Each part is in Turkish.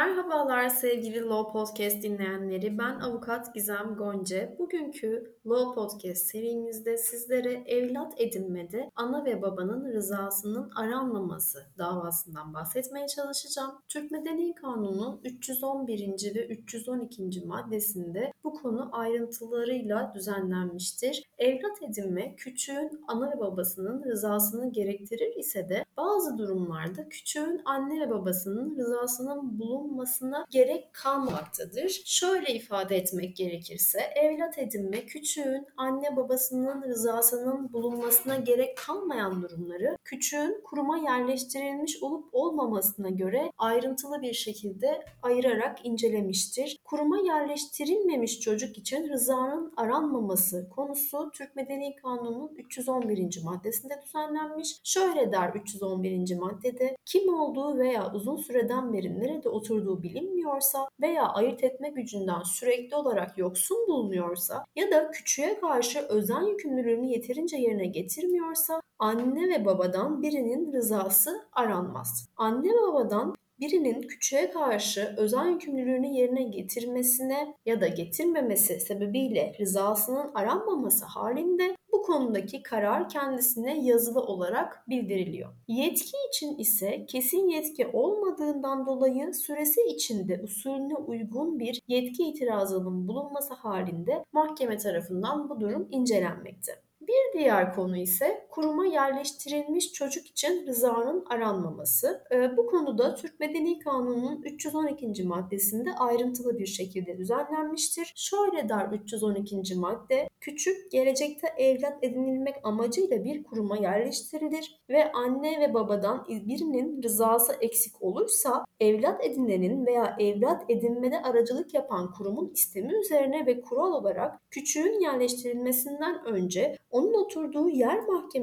Merhabalar sevgili Law Podcast dinleyenleri. Ben avukat Gizem Gonca. Bugünkü Law Podcast serimizde sizlere evlat edinmede ana ve babanın rızasının aranmaması davasından bahsetmeye çalışacağım. Türk Medeni Kanunu'nun 311. ve 312. maddesinde bu konu ayrıntılarıyla düzenlenmiştir. Evlat edinme küçüğün ana ve babasının rızasını gerektirir ise de bazı durumlarda küçüğün anne ve babasının rızasının bulunmasına gerek kalmamaktadır. Şöyle ifade etmek gerekirse evlat edinme küçüğün anne babasının rızasının bulunmasına gerek kalmayan durumları küçüğün kuruma yerleştirilmiş olup olmamasına göre ayrıntılı bir şekilde ayırarak incelemiştir. Kuruma yerleştirilmemiş çocuk için rızanın aranmaması konusu Türk Medeni Kanunu'nun 311. maddesinde düzenlenmiş. Şöyle der 311. maddede kim olduğu veya uzun süreden beri nerede oturduğu bilinmiyorsa veya ayırt etme gücünden sürekli olarak yoksun bulunuyorsa ya da küçüğe karşı özen yükümlülüğünü yeterince yerine getirmiyorsa anne ve babadan birinin rızası aranmaz. Anne ve babadan birinin küçüğe karşı özen yükümlülüğünü yerine getirmesine ya da getirmemesi sebebiyle rızasının aranmaması halinde bu konudaki karar kendisine yazılı olarak bildiriliyor. Yetki için ise kesin yetki olmadığından dolayı süresi içinde usulüne uygun bir yetki itirazının bulunması halinde mahkeme tarafından bu durum incelenmekte. Bir diğer konu ise kuruma yerleştirilmiş çocuk için rızanın aranmaması. Ee, bu konuda Türk Medeni Kanunu'nun 312. maddesinde ayrıntılı bir şekilde düzenlenmiştir. Şöyle der 312. madde, küçük gelecekte evlat edinilmek amacıyla bir kuruma yerleştirilir ve anne ve babadan birinin rızası eksik olursa evlat edinenin veya evlat edinmede aracılık yapan kurumun istemi üzerine ve kural olarak küçüğün yerleştirilmesinden önce onun oturduğu yer mahkemesi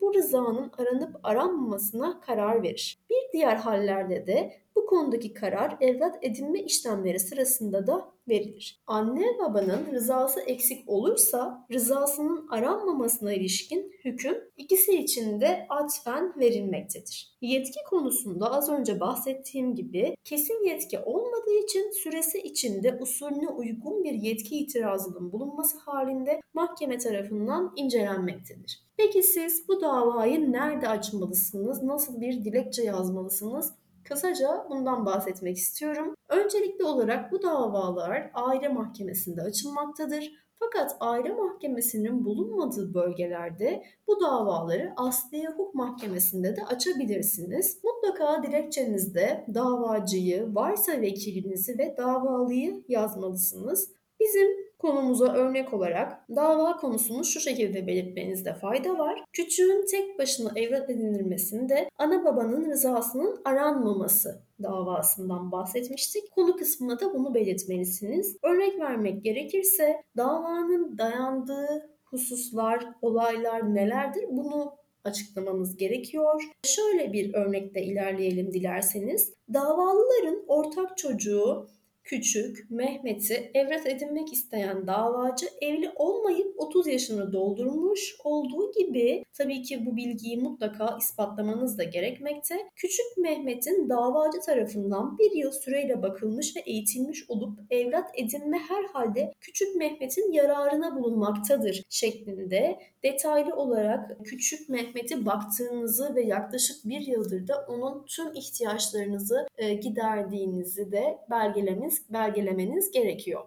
bu rızanın aranıp aranmamasına karar verir. Bir diğer hallerde de bu konudaki karar evlat edinme işlemleri sırasında da verilir. Anne babanın rızası eksik olursa rızasının aranmamasına ilişkin hüküm ikisi için de atfen verilmektedir. Yetki konusunda az önce bahsettiğim gibi kesin yetki olmadığı için süresi içinde usulüne uygun bir yetki itirazının bulunması halinde mahkeme tarafından incelenmektedir. Peki siz bu davayı nerede açmalısınız? Nasıl bir dilekçe yazmalısınız? Kısaca bundan bahsetmek istiyorum. Öncelikli olarak bu davalar aile mahkemesinde açılmaktadır. Fakat aile mahkemesinin bulunmadığı bölgelerde bu davaları Asliye Hukuk Mahkemesi'nde de açabilirsiniz. Mutlaka dilekçenizde davacıyı, varsa vekilinizi ve davalıyı yazmalısınız. Bizim konumuza örnek olarak dava konusunu şu şekilde belirtmenizde fayda var. Küçüğün tek başına evlat edinilmesinde ana babanın rızasının aranmaması davasından bahsetmiştik. Konu kısmında da bunu belirtmelisiniz. Örnek vermek gerekirse davanın dayandığı hususlar, olaylar nelerdir? Bunu açıklamanız gerekiyor. Şöyle bir örnekte ilerleyelim dilerseniz. Davalıların ortak çocuğu Küçük, Mehmet'i evlat edinmek isteyen davacı evli olmayıp 30 yaşını doldurmuş olduğu gibi tabii ki bu bilgiyi mutlaka ispatlamanız da gerekmekte. Küçük Mehmet'in davacı tarafından bir yıl süreyle bakılmış ve eğitilmiş olup evlat edinme herhalde Küçük Mehmet'in yararına bulunmaktadır şeklinde detaylı olarak Küçük Mehmet'i baktığınızı ve yaklaşık bir yıldır da onun tüm ihtiyaçlarınızı e, giderdiğinizi de belgelemeniz belgelemeniz gerekiyor.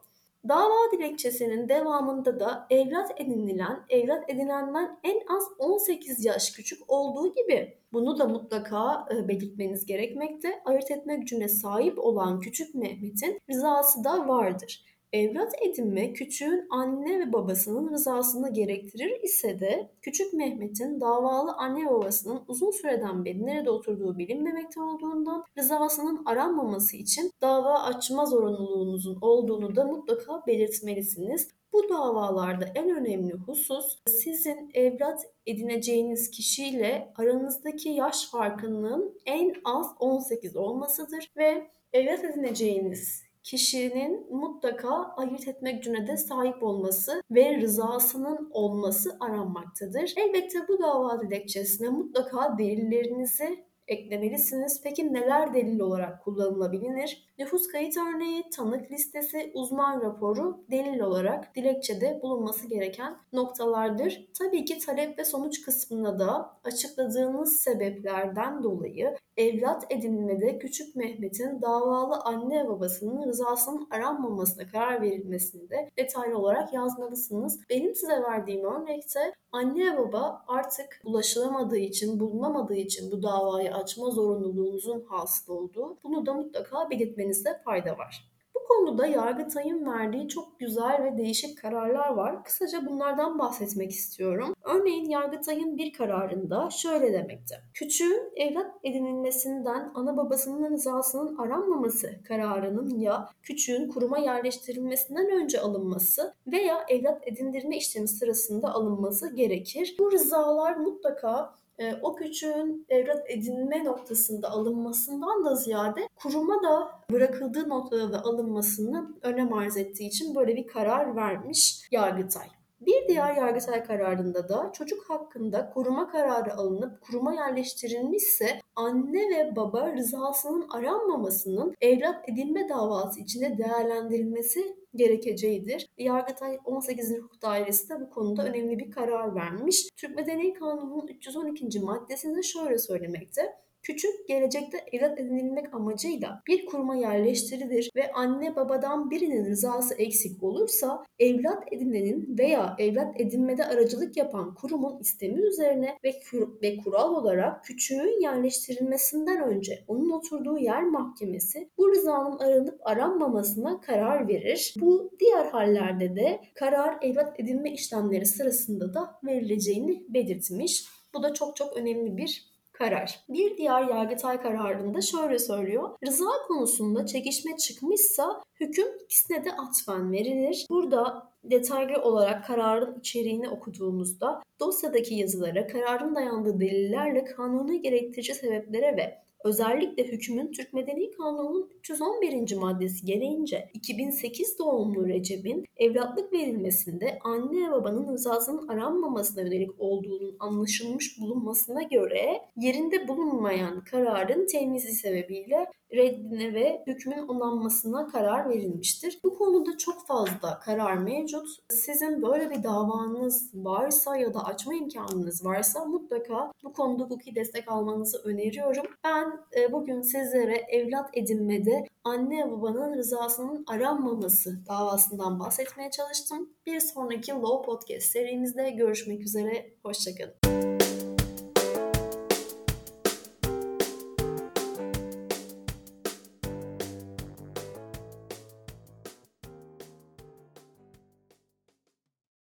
Dava dilekçesinin devamında da evlat edinilen, evlat edinenden en az 18 yaş küçük olduğu gibi bunu da mutlaka e, belirtmeniz gerekmekte. Ayırt etme gücüne sahip olan küçük Mehmet'in rızası da vardır. Evlat edinme küçüğün anne ve babasının rızasını gerektirir ise de küçük Mehmet'in davalı anne babasının uzun süreden beri nerede oturduğu bilinmemekte olduğundan rızasının aranmaması için dava açma zorunluluğunuzun olduğunu da mutlaka belirtmelisiniz. Bu davalarda en önemli husus sizin evlat edineceğiniz kişiyle aranızdaki yaş farkının en az 18 olmasıdır ve evlat edineceğiniz kişinin mutlaka ayırt etmek gücüne de sahip olması ve rızasının olması aranmaktadır. Elbette bu dava dilekçesine mutlaka delillerinizi eklemelisiniz. Peki neler delil olarak kullanılabilir? Nüfus kayıt örneği, tanık listesi, uzman raporu delil olarak dilekçede bulunması gereken noktalardır. Tabii ki talep ve sonuç kısmında da açıkladığınız sebeplerden dolayı evlat edinmede küçük Mehmet'in davalı anne ve babasının rızasının aranmamasına karar verilmesini de detaylı olarak yazmalısınız. Benim size verdiğim örnekte anne ve baba artık ulaşılamadığı için, bulunamadığı için bu davayı açma zorunluluğunuzun hasıl olduğu. Bunu da mutlaka belirtmenizde fayda var konuda Yargıtay'ın verdiği çok güzel ve değişik kararlar var. Kısaca bunlardan bahsetmek istiyorum. Örneğin Yargıtay'ın bir kararında şöyle demekte. Küçüğün evlat edinilmesinden ana babasının rızasının aranmaması kararının ya küçüğün kuruma yerleştirilmesinden önce alınması veya evlat edindirme işlemi sırasında alınması gerekir. Bu rızalar mutlaka e, o küçüğün evlat edinme noktasında alınmasından da ziyade kuruma da bırakıldığı noktada da alınmasını önem arz ettiği için böyle bir karar vermiş Yargıtay. Bir diğer Yargıtay kararında da çocuk hakkında koruma kararı alınıp kuruma yerleştirilmişse anne ve baba rızasının aranmamasının evlat edinme davası içinde değerlendirilmesi gerekeceğidir. Yargıtay 18. Hukuk Dairesi de bu konuda önemli bir karar vermiş. Türk Medeni Kanunu'nun 312. maddesinde şöyle söylemekte. Küçük gelecekte evlat edinilmek amacıyla bir kuruma yerleştirilir ve anne babadan birinin rızası eksik olursa evlat edinenin veya evlat edinmede aracılık yapan kurumun istemi üzerine ve, ve kural olarak küçüğün yerleştirilmesinden önce onun oturduğu yer mahkemesi bu rızanın aranıp aranmamasına karar verir. Bu diğer hallerde de karar evlat edinme işlemleri sırasında da verileceğini belirtmiş. Bu da çok çok önemli bir karar. Bir diğer Yargıtay kararında şöyle söylüyor. Rıza konusunda çekişme çıkmışsa hüküm ikisine de atfen verilir. Burada detaylı olarak kararın içeriğini okuduğumuzda dosyadaki yazılara, kararın dayandığı delillerle kanuni gerektirici sebeplere ve Özellikle hükmün Türk Medeni Kanunu'nun 311. maddesi gereğince 2008 doğumlu Recep'in evlatlık verilmesinde anne ve babanın rızasının aranmamasına yönelik olduğunun anlaşılmış bulunmasına göre yerinde bulunmayan kararın temyizi sebebiyle reddine ve hükmün onanmasına karar verilmiştir. Bu konuda çok fazla karar mevcut. Sizin böyle bir davanız varsa ya da açma imkanınız varsa mutlaka bu konuda hukuki destek almanızı öneriyorum. Ben e, bugün sizlere evlat edinmede anne babanın rızasının aranmaması davasından bahsetmeye çalıştım. Bir sonraki Law Podcast serimizde görüşmek üzere. Hoşçakalın.